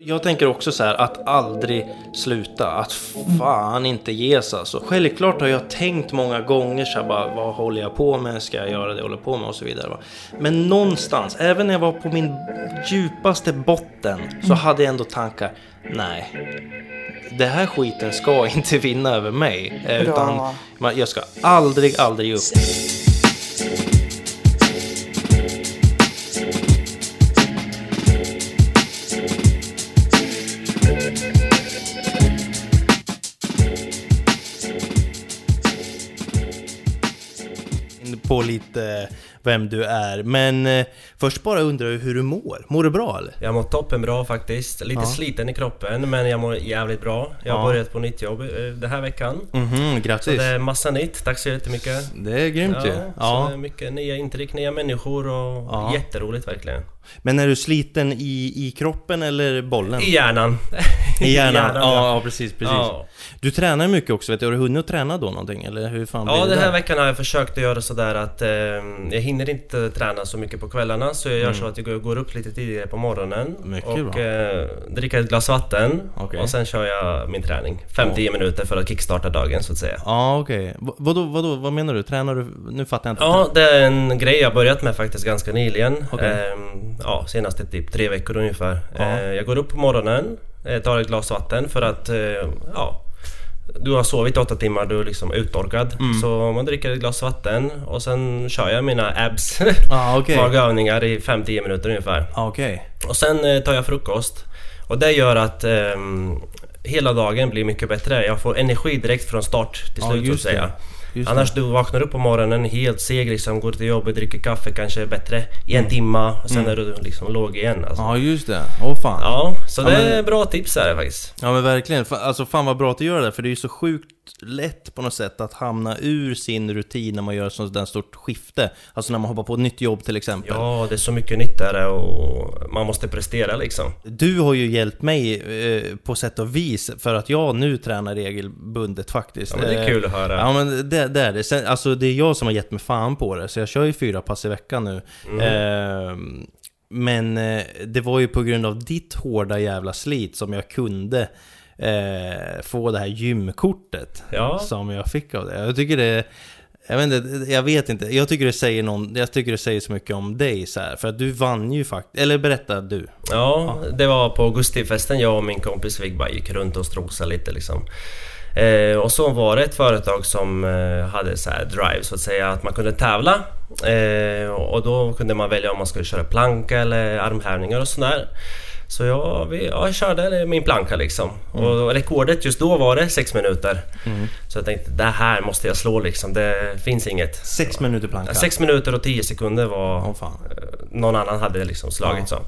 Jag tänker också så här att aldrig sluta, att fan inte ge sig alltså. Självklart har jag tänkt många gånger så här bara, vad håller jag på med, ska jag göra det jag håller på med och så vidare. Va? Men någonstans, även när jag var på min djupaste botten, så hade jag ändå tankar, nej. Det här skiten ska inte vinna över mig. eh, Bra. Utan jag ska aldrig, aldrig ge upp. På lite vem du är. Men eh, först bara undrar jag hur du mår. Mår du bra eller? Jag mår toppen bra faktiskt. Lite Ja. sliten i kroppen men jag mår jävligt bra. Jag har Ja. börjat på nytt jobb eh, den här veckan. Mhm, Så grattis. det är massa nytt. Tack så jättemycket. Det är grymt ju. Ja, så det Ja. är mycket nya intryck, nya människor och Ja. jätteroligt verkligen. Men är du sliten i, i kroppen eller bollen? I hjärnan. I hjärnan? hjärnan, ja, ja. precis, precis. Ja. Du tränar mycket också, vet du. Har du hunnit att träna då någonting? Eller hur fan Ja, den här veckan har jag försökt att göra sådär att eh, jag hinner inte träna så mycket på kvällarna så jag gör så att jag går- upp lite tidigare på morgonen Mm. Mycket och eh, dricker ett glas vatten Okej. och sen kör jag min träning. 5-10 minuter för att kickstarta dagen så att säga. Ja, okej. Va- Vadå, vadå, vad menar du? Tränar du? Nu fattar jag inte. Ja, det är en grej jag börjat med faktiskt ganska nyligen. Okej. Ehm, ja, senaste typ tre veckor ungefär. Ja. Ehm, jag går upp på morgonen, eh, tar ett glas vatten för att, eh, ja... Du har sovit åtta timmar, du är liksom uttorkad. Mm. Så man dricker ett glas vatten och sen kör jag mina abs, Ja, okej. magövningar i 5-10 minuter ungefär. Ja, okej. Och sen eh, tar jag frukost. Och det gör att ehm, hela dagen blir mycket bättre. Jag får energi direkt från start till slut så att just det. Just Annars det. du vaknar upp på morgonen helt seg liksom, går till jobbet, dricker kaffe kanske bättre i en timma och sen är du liksom låg igen alltså. Mm. Ja, just det. Åh fan. Ja, så Ja, det men- är bra tips är det faktiskt. Ja men verkligen, alltså fan vad bra att du gör det, för det är ju så sjukt lätt på något sätt att hamna ur sin rutin när man gör där stort skifte. Alltså när man hoppar på ett nytt jobb till exempel. Ja, det är så mycket nytt där och man måste prestera liksom. Du har ju hjälpt mig eh, på sätt och vis för att jag nu tränar regelbundet faktiskt. Ja, men det är Eh, kul att höra. Ja men det, det är det. Sen, alltså det är jag som har gett mig fan på det, så jag kör ju fyra pass i veckan nu. Mm. Eh, men det var ju på grund av ditt hårda jävla slit som jag kunde eh, få det här gymkortet Ja. som jag fick av det. Jag tycker det jag vet, inte, jag vet inte, jag tycker det säger någon, jag tycker det säger så mycket om dig så här, för att du vann ju faktiskt, eller berätta du. Ja, det var på augustifesten jag och min kompis vi bara gick runt och strosade lite liksom. Eh, och så var det ett företag som eh, hade så här drive så att säga att man kunde tävla. Eh, och då kunde man välja om man skulle köra planka eller armhävningar och sådär. Så jag, vi, ja, jag körde min planka liksom. Och rekordet just då var det 6 minuter. Så jag tänkte det här måste jag slå liksom, det finns inget. Sex minuter planka. 6 minuter och 10 sekunder var Åh fan. någon annan hade liksom slagit Ja. så.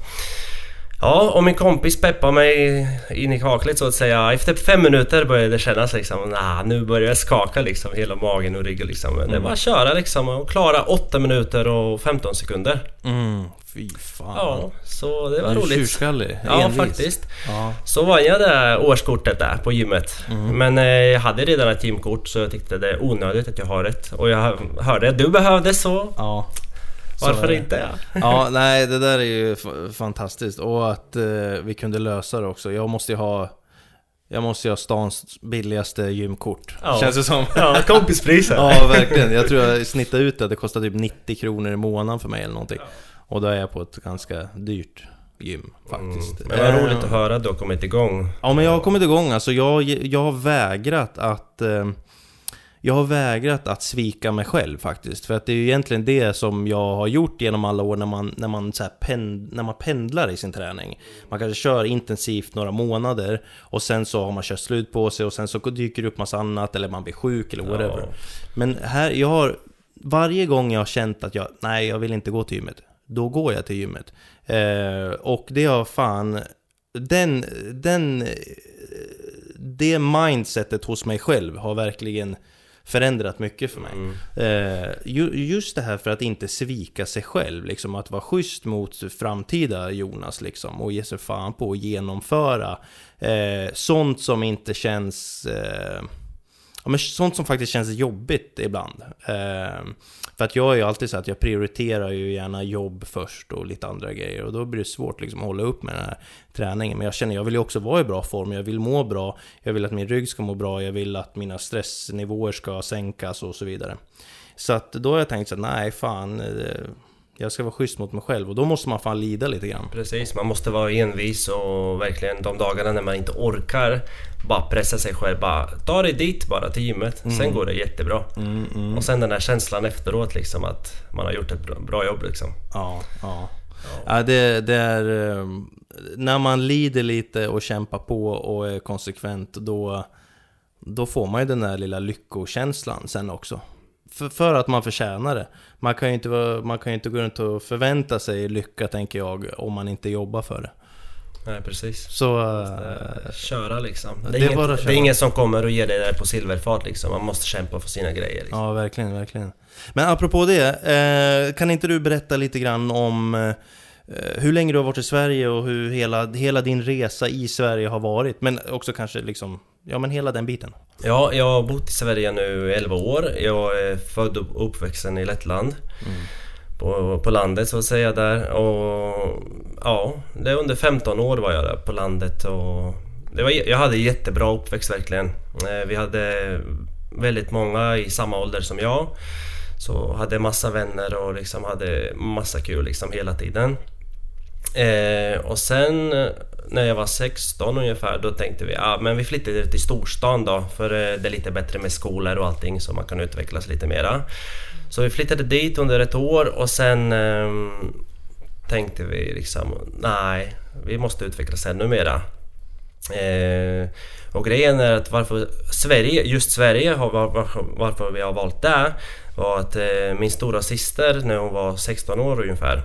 Ja, och min kompis peppade mig in i kaklet så att säga. Efter fem minuter började det kännas liksom, nah, nu börjar jag skaka liksom, hela magen och ryggen liksom. Men Det Mm. var att köra liksom och klara 8 minuter och 15 sekunder. Mm, fy fan. Ja, så det var roligt. tjurskallig. Ja, envis. faktiskt. Ja. Så vann jag det årskortet där på gymmet. Mm. Men eh, jag hade redan ett gymkort så jag tyckte det är onödigt att jag har ett. Och jag hörde att du behövde så ja. Varför är inte? Ja. Ja, nej det där är ju fantastiskt. Och att eh, vi kunde lösa det också. Jag måste ju ha... Jag måste ju ha stans billigaste gymkort. Ja. Känns det som. Ja, kompispriser. ja, verkligen. Jag tror jag snittade ut det. Det kostar typ 90 kronor i månaden för mig eller någonting. Och då är jag på ett ganska dyrt gym faktiskt. Mm. Men vad roligt Eh, att höra att du har kommit igång. Ja men jag har kommit igång alltså, jag, jag har vägrat att eh, Jag har vägrat att svika mig själv faktiskt. För att det är ju egentligen det som jag har gjort genom alla år när man, när man, så här pen, när man pendlar i sin träning. Man kanske kör intensivt några månader Och sen så har man kört slut på sig och sen så dyker det upp massa annat Eller man blir sjuk eller whatever. Ja. Men här, jag har Varje gång jag har känt att jag, nej jag vill inte gå till gymmet Då går jag till gymmet. Eh, Och det har fan den, den, det mindsetet hos mig själv har verkligen förändrat mycket för mig. Mm. Eh, ju, just det här för att inte svika sig själv, liksom att vara schysst mot framtida Jonas liksom och ge sig fan på att genomföra eh, sånt som inte känns eh, ja, men sånt som faktiskt känns jobbigt ibland. Eh, för att jag är ju alltid så att jag prioriterar ju gärna jobb först och lite andra grejer. Och då blir det svårt liksom att hålla upp med den här träningen. Men jag känner, jag vill ju också vara i bra form. Jag vill må bra. Jag vill att min rygg ska må bra. Jag vill att mina stressnivåer ska sänkas och så vidare. Så att då har jag tänkt så att nej, fan. Eh, jag ska vara schysst mot mig själv och då måste man fan lida lite grann. Precis, man måste vara envis och verkligen de dagarna när man inte orkar bara pressa sig själv. Bara ta dig dit bara till gymmet. Mm. Sen går det jättebra. Mm, mm. Och sen den där känslan efteråt liksom att man har gjort ett bra, bra jobb liksom. Ja, ja. Ja, ja det, det, är... Eh, när man lider lite och kämpar på och är konsekvent då, då får man ju den där lilla lyckokänslan sen också. För, för, att man förtjänar det. Man kan ju inte, man kan inte gå runt och förvänta sig lycka, tänker jag, om man inte jobbar för det. Nej, precis. Så... Äh, köra liksom. Det är, det, inget, det är ingen som kommer och ger dig det på silverfat liksom. Man måste kämpa för sina grejer. Liksom. Ja, verkligen, verkligen. Men apropå det, eh, kan inte du berätta lite grann om eh, hur länge du har varit i Sverige och hur hela, hela din resa i Sverige har varit? Men också kanske liksom ja men hela den biten. Ja, jag har bott i Sverige nu 11 år. Jag är född och uppvuxen i Lettland. Mm. På, på landet så att säga där. Och ja, det under 15 år var jag där på landet. Och det var, jag hade jättebra uppväxt verkligen. Eh, vi hade väldigt många i samma ålder som jag. Så hade massa vänner och liksom hade massa kul liksom hela tiden. Eh, och sen när jag var 16 ungefär, då tänkte vi att men vi flyttar till storstan då för eh, det är lite bättre med skolor och allting så man kan utvecklas lite mera. Så vi flyttade dit under ett år och sen eh, tänkte vi liksom nej, vi måste utvecklas ännu mera. Eh, och grejen är att varför Sverige, just Sverige, har, var, varför vi har valt det var att eh, min stora syster när hon var 16 år ungefär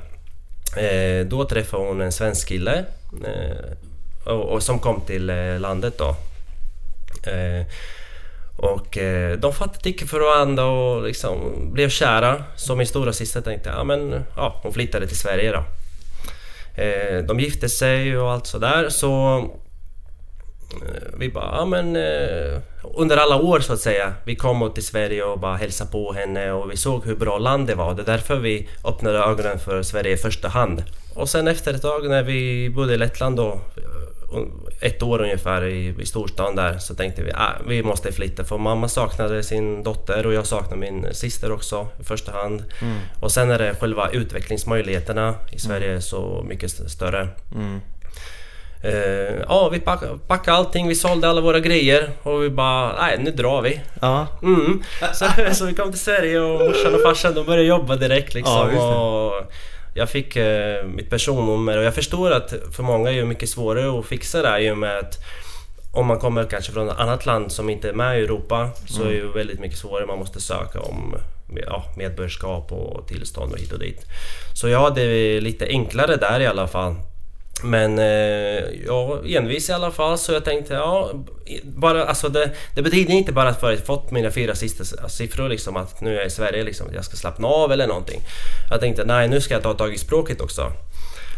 Eh, då träffade hon en svensk kille eh, och, och, som kom till eh, landet då. Eh, och eh, de fattade tycke för varandra och liksom blev kära. Så min stora syster tänkte, ja men ja, hon flyttade till Sverige då. Eh, de gifte sig och allt sådär så eh, vi bara, ja men eh, under alla år så att säga. Vi kom till Sverige och bara hälsade på henne och vi såg hur bra land det var. Det är därför vi öppnade ögonen för Sverige i första hand. Och sen efter ett tag när vi bodde i Lettland då, ett år ungefär i, i storstan där, så tänkte vi att ah, vi måste flytta för mamma saknade sin dotter och jag saknade min syster också i första hand. Mm. Och sen är det själva utvecklingsmöjligheterna i Sverige mm. så mycket större. Mm. Uh, ja, vi packade, packade allting, vi sålde alla våra grejer och vi bara, nej nu drar vi. Ja. Mm. Så, så vi kom till Sverige och morsan och farsan de började jobba direkt liksom. Ja, och jag fick uh, mitt personnummer och jag förstår att för många är det mycket svårare att fixa det här i och med att om man kommer kanske från ett annat land som inte är med i Europa så mm. är det ju väldigt mycket svårare. Man måste söka om ja, medborgarskap och tillstånd och hit och dit. Så jag hade lite enklare där i alla fall. Men eh, jag envis i alla fall så jag tänkte ja, bara, alltså det, det betyder inte bara att jag fått mina fyra sista siffror liksom att nu är jag i Sverige liksom att jag ska slappna av eller någonting. Jag tänkte nej nu ska jag ta tag i språket också.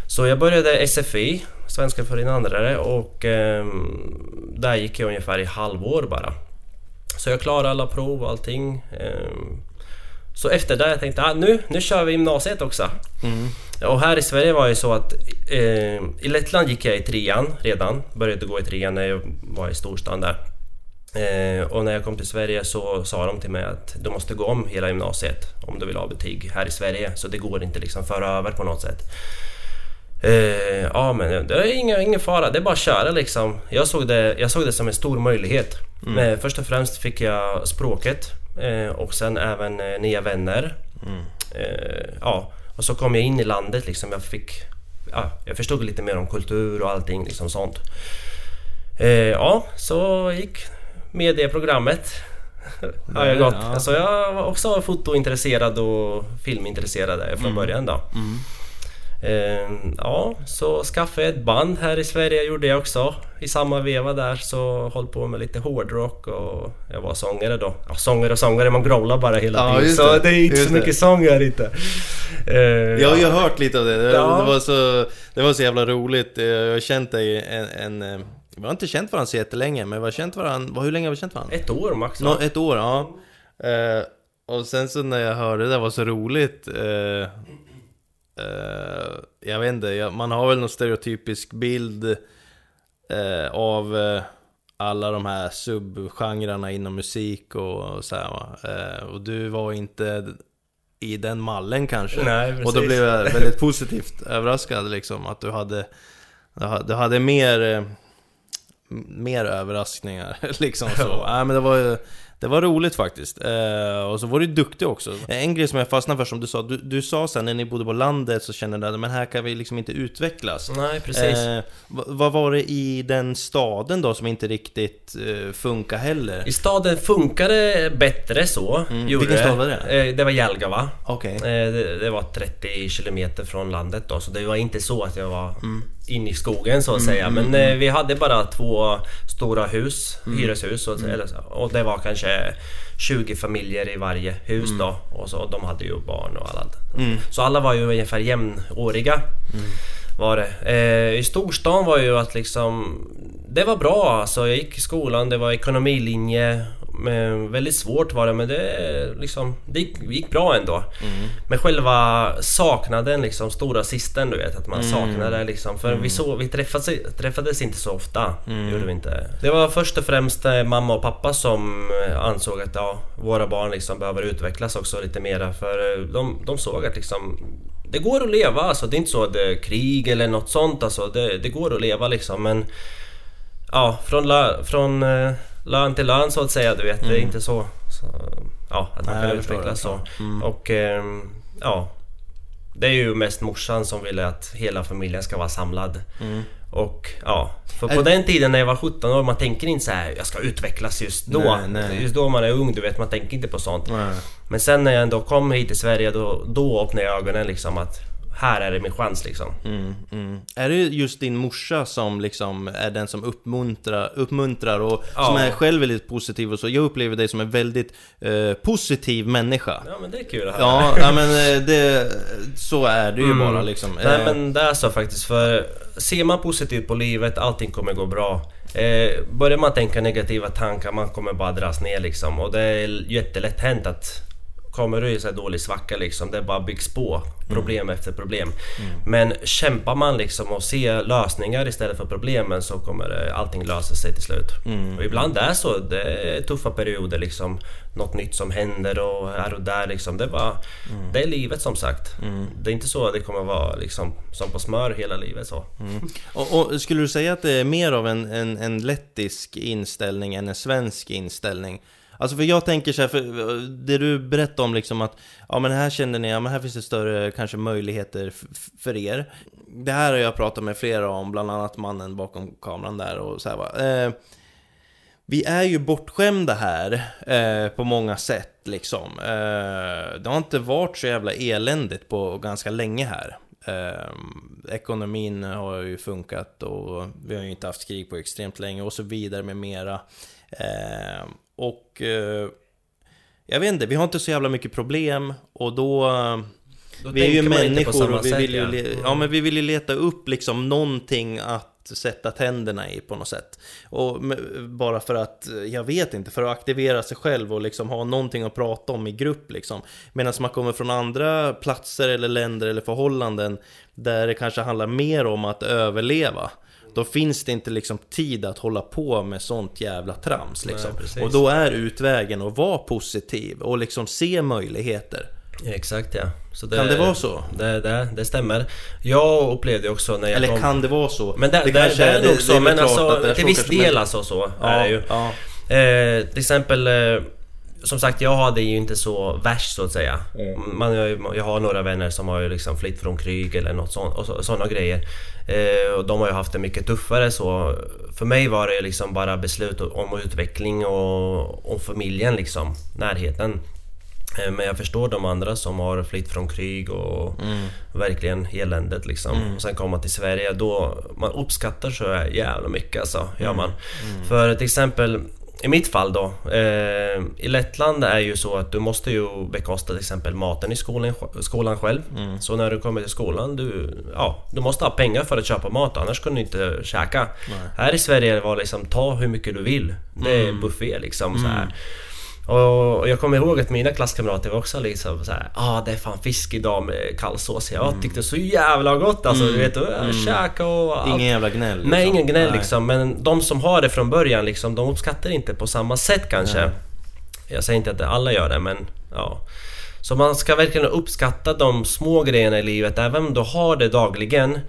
Så jag började SFI, Svenska för invandrare och eh, där gick jag ungefär i halvår bara. Så jag klarade alla prov och allting. Eh, så efter det jag tänkte jag ah, nu, nu kör vi gymnasiet också. Mm. Och här i Sverige var det så att eh, i Lettland gick jag i trean redan. Började gå i trean när jag var i storstan där. Eh, och när jag kom till Sverige så sa de till mig att du måste gå om hela gymnasiet om du vill ha betyg här i Sverige. Så det går inte liksom föra över på något sätt. Eh, ja men det är ingen, ingen fara, det är bara att köra liksom. Jag såg det, jag såg det som en stor möjlighet. Mm. Men först och främst fick jag språket och sen även eh, nya vänner. Mm. Eh, ja, och så kom jag in i landet liksom. Jag fick... Ja, jag förstod lite mer om kultur och allting liksom sånt. Eh, ja, så gick medieprogrammet. har jag gått. Ja. Alltså jag var också fotointresserad och filmintresserad från mm. början då. Mm. Ehm, ja, så skaffade jag ett band här i Sverige gjorde jag också. I samma veva där så höll på med lite hårdrock och jag var sångare då. Ja, sångare och sångare, man growlar bara hela ja, tiden. Så det, det är inte så mycket sång här inte. Uh, jag har ju hört lite av det. Det, ja. det, var så, det var så jävla roligt. Jag har känt dig en, en, vi har inte känt varandra så jättelänge, men vi har känt varandra, hur länge har vi känt varandra? Ett år max Nå, ett år, ja. Eh, och sen så när jag hörde det, det var så roligt. Eh, jag vet inte, man har väl någon stereotypisk bild eh, av eh, alla de här subgenrerna inom musik och, så här? Eh, och du var inte i den mallen kanske. Nej, precis. och då blev jag väldigt positivt överraskad liksom att du hade, du hade, mer, eh, mer överraskningar liksom så. Nej men det var ju det var roligt faktiskt. Eh, och så var du duktig också. En grej som jag fastnade för som du sa, du, du sa sen när ni bodde på landet så kände du att men här kan vi liksom inte utvecklas. Nej, precis. Eh, vad, var det i den staden då som inte riktigt eh, funkar heller? I staden funkade bättre så. Mm. Gjorde Vilken stad var det? Eh, Det var Jelgava. Okej. Eh, Det, det var 30 kilometer från landet då, så det var inte så att jag var Mm. Inne i skogen så att säga. Men eh, vi hade bara två stora hus, Mm. hyreshus. Och, eller, så. och det var kanske 20 familjer i varje hus Mm. då. Och så, de hade ju barn och allt. Så alla var ju ungefär jämnåriga. Mm. Var det. Eh, I storstan var ju att liksom... Det var bra alltså. Jag gick i skolan, det var ekonomilinje. Men väldigt svårt var det men det liksom... Det gick, gick bra ändå. Mm. Men själva saknaden liksom, stora sisten du vet. Att man saknade liksom. För vi, så, vi träffades, träffades inte så ofta. Gjorde vi inte. Det var först och främst eh, mamma och pappa som eh, ansåg att ja, våra barn liksom behöver utvecklas också lite mera. För eh, de, de såg att liksom det går att leva alltså. Det är inte så att det är krig eller något sånt alltså. Det, det går att leva liksom men... Ja, från, la, från lön till lön så att säga. Du vet, det är inte så... så ja, att man Nej, kan utvecklas så. Och ehm, ja... Det är ju mest morsan som ville att hela familjen ska vara samlad. Och ja, för på Är- den tiden när jag var 17 år, man tänker inte så här, jag ska utvecklas just då. Nej, nej. Just då man är ung, du vet, man tänker inte på sånt. Nej. Men sen när jag ändå kom hit till Sverige då, då öppnade jag ögonen liksom att här är det min chans liksom. Mm, mm. Är det just din morsa som liksom är den som uppmuntrar, uppmuntrar och Ja. som är själv väldigt positiv och så? Jag upplever dig som en väldigt eh, positiv människa. Ja men det är kul att höra. Ja, ja men eh, det, så är det ju bara liksom. Mm. Nej Eh, men det är så faktiskt för ser man positivt på livet, allting kommer gå bra. Eh, börjar man tänka negativa tankar, man kommer bara dras ner liksom. Och det är jättelätt hänt att kommer du i här dålig svacka liksom, det bara byggs på. Problem efter problem. Men kämpar man liksom och ser lösningar istället för problemen så kommer det, allting lösa sig till slut. Och ibland är så, det är tuffa perioder liksom. Något nytt som händer och här och där liksom. Det är bara, det är livet som sagt. Det är inte så att det kommer vara liksom som på smör hela livet så. och, och skulle du säga att det är mer av en, en, en lettisk inställning än en svensk inställning? Alltså för jag tänker så här, för det du berättade om liksom att Ja men här känner ni, ja men här finns det större kanske möjligheter för er Det här har jag pratat med flera om, bland annat mannen bakom kameran där och så här va. Eh, vi är ju bortskämda här eh, på många sätt liksom. Eh, det har inte varit så jävla eländigt på ganska länge här. Eh, ekonomin har ju funkat och vi har ju inte haft krig på extremt länge och så vidare med mera. Eh, och eh, jag vet inte, vi har inte så jävla mycket problem och då... Då vi är ju människor och vi vill ju, ja. le- Mm. ja men vi vill ju leta upp liksom någonting att sätta tänderna i på något sätt. Och bara för att, jag vet inte, för att aktivera sig själv och liksom ha någonting att prata om i grupp liksom. Medan man kommer från andra platser eller länder eller förhållanden där det kanske handlar mer om att överleva. Då finns det inte liksom tid att hålla på med sånt jävla trams liksom. Nej, och då är utvägen att vara positiv och liksom se möjligheter. Exakt ja. Så Kan det vara så? Det, det, det stämmer. Jag upplevde också när jag Eller kom... kan det vara så? Men det, det, det, kanske är nog så, väl men alltså det till viss del alltså så Ja, är det ju. ja. Eh, till exempel eh, som sagt, jag hade ju inte så värst så att säga. Man, jag, jag har några vänner som har ju liksom flytt från krig eller något sånt, och så, sådana grejer. Eh, och de har ju haft det mycket tuffare så. För mig var det liksom bara beslut om utveckling och om familjen liksom, närheten. Eh, Men jag förstår de andra som har flytt från krig och verkligen eländet liksom. Och sen komma till Sverige, då man uppskattar så jävla mycket alltså, gör man. För till exempel i mitt fall då. Eh, I Lettland är ju så att du måste ju bekosta till exempel maten i skolan, skolan själv. Mm. Så när du kommer till skolan, du, ja, du måste ha pengar för att köpa mat annars kan du inte käka. Nej. Här i Sverige var det liksom ta hur mycket du vill. Det är mm. buffé liksom. Så här. Och jag kommer ihåg att mina klasskamrater var också liksom såhär ah det är fan fisk idag med kallsås. Jag mm. tyckte så jävla gott alltså. Mm. Du vet, mm. käka och... Ingen jävla gnäll? Liksom. Nej, ingen gnäll Nej. liksom. Men de som har det från början liksom, de uppskattar inte på samma sätt kanske. Nej. Jag säger inte att alla gör det men ja. Så man ska verkligen uppskatta de små grejerna i livet även om du har det dagligen.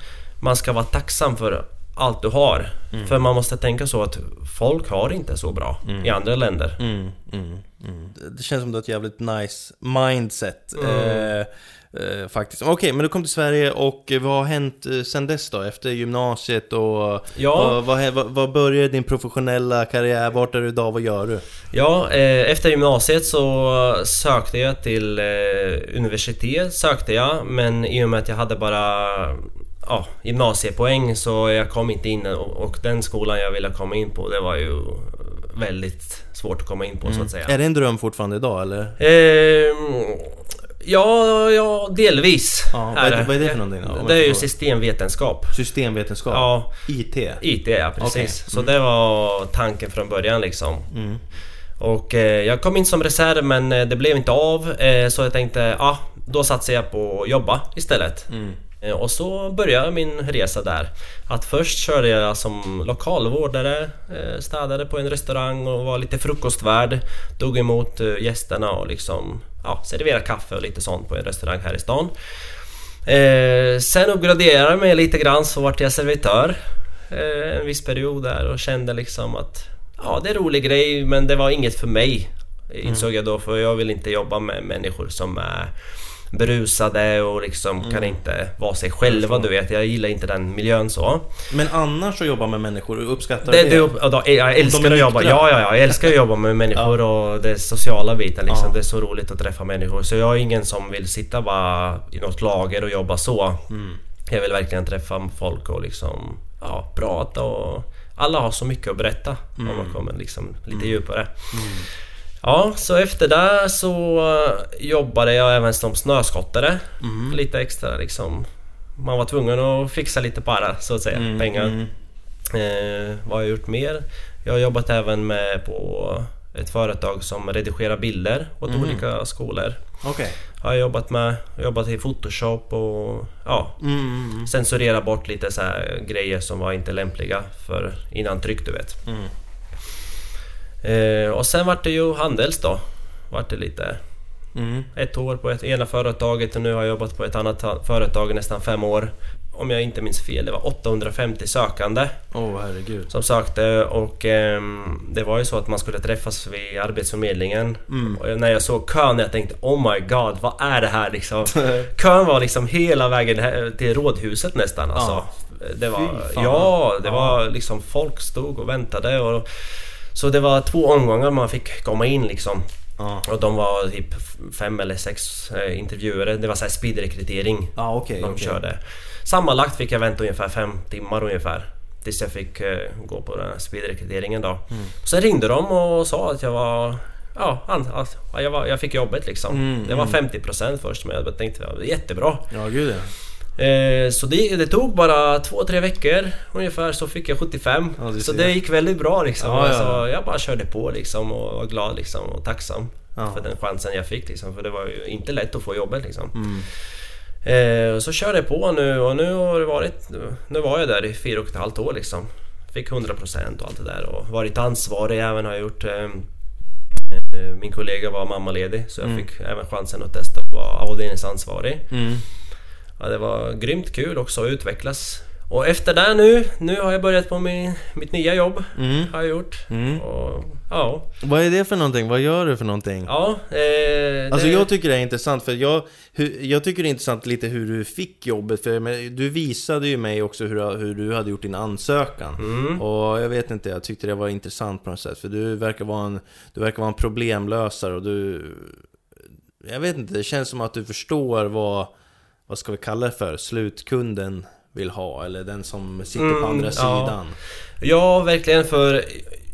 Man ska vara tacksam för allt du har. Mm. För man måste tänka så att folk har inte så bra mm. i andra länder. Mm, mm, mm. det känns som du har ett jävligt nice mindset. Eh, eh, faktiskt. Okej, okay, men du kom till Sverige och vad har hänt eh, sen dess då? Efter gymnasiet och... Ja. Vad, vad, vad började din professionella karriär? Vart är du idag? Vad gör du? Ja, eh, efter gymnasiet så sökte jag till eh, universitet, sökte jag. Men i och med att jag hade bara ja, gymnasiepoäng så jag kom inte in och, den skolan jag ville komma in på det var ju väldigt svårt att komma in på mm. så att säga. Är det en dröm fortfarande idag eller? Eh, ja, ja, delvis. Ja, vad, är, vad är det för någonting då? Det är ju systemvetenskap. Systemvetenskap? Ja. IT? IT ja, precis. Okay. Så mm. det var tanken från början liksom. Mm. Och eh, jag kom in som reserv men eh, det blev inte av eh, så jag tänkte, ja ah, då satsar jag på att jobba istället. Eh, och så började min resa där. Att först körde jag som lokalvårdare, eh, städade på en restaurang och var lite frukostvärd. Tog emot eh, gästerna och liksom ja, serverade kaffe och lite sånt på en restaurang här i stan. sen uppgraderade jag mig lite grann så vart jag servitör en viss period där och kände liksom att ja, det är en rolig grej men det var inget för mig. Insåg mm. jag då för jag vill inte jobba med människor som är berusade och liksom mm. kan inte vara sig själva du vet. Jag gillar inte den miljön så. Men annars att jobba med människor, uppskattar du det? det? det jag älskar att jobba, ja, ja, ja, jag älskar att jobba med människor och det sociala biten liksom. Ja. Det är så roligt att träffa människor. Så jag är ingen som vill sitta bara i något lager och jobba så. Mm. Jag vill verkligen träffa folk och liksom ja, prata och alla har så mycket att berätta mm. om man kommer liksom lite mm. djupare. Mm. Ja, så efter det så eh, jobbade jag även som snöskottare. Mm. Lite extra liksom. Man var tvungen att fixa lite para så att säga, mm. pengar. Mm. Eh, vad har jag gjort mer? Jag har jobbat även med på ett företag som redigerar bilder åt mm. olika skolor. Okay. Har jag jobbat med. Jobbat i Photoshop och ja, mm, mm, censurera bort lite så grejer som var inte lämpliga för innan tryck du vet. Eh, och sen vart det ju Handels då. Vart det lite... Mm. Ett år på ett ena företaget och nu har jag jobbat på ett annat företag i nästan fem år. Om jag inte minns fel, det var 850 sökande. Oh, herregud. Som sökte och eh, det var ju så att man skulle träffas vid Arbetsförmedlingen. Mm. Och när jag såg kön jag tänkte Oh my god, vad är det här liksom? kön var liksom hela vägen till Rådhuset nästan alltså. Ah. Det var, ja, det ah. var liksom folk stod och väntade och så det var två omgångar man fick komma in liksom. Ah. Och de var typ fem eller sex eh, intervjuare. Det var så här speedrekrytering ah, okay, de okay. körde. Sammanlagt fick jag vänta ungefär fem timmar ungefär. Tills jag fick eh, gå på den här speedrekryteringen då. Mm. Sen ringde de och sa att jag var... Ja, att jag, var, jag fick jobbet liksom. Mm, det var 50% mm. först men jag tänkte var jättebra. Ja, gud ja. Eh, så det, det, tog bara två, tre veckor ungefär så fick jag 75. Ja, så det gick väldigt bra liksom. Ja, ja. Så jag bara körde på liksom och var glad liksom och tacksam för den chansen jag fick liksom. För det var ju inte lätt att få jobbet liksom. Mm. Eh, så körde jag på nu och nu har det varit... Nu var jag där i fyra och ett halvt år liksom. Fick 100% och allt det där och varit ansvarig även har jag gjort. Eh, min kollega var mammaledig så jag mm. fick även chansen att testa att vara avdelningsansvarig. Mm. Ja, det var grymt kul också att utvecklas. Och efter det nu, nu har jag börjat på min, mitt nya jobb. Mm. Har jag gjort. Mm. Och, ja. Vad är det för någonting? Vad gör du för någonting? Ja, eh, Alltså jag tycker det är intressant för jag, jag tycker det är intressant lite hur du fick jobbet. För du visade ju mig också hur, hur du hade gjort din ansökan. Mm. Och jag vet inte, jag tyckte det var intressant på något sätt. För du verkar vara en, du verkar vara en problemlösare och du... Jag vet inte, det känns som att du förstår vad vad ska vi kalla det för, slutkunden vill ha eller den som sitter mm, på andra sidan. Ja. ja, verkligen för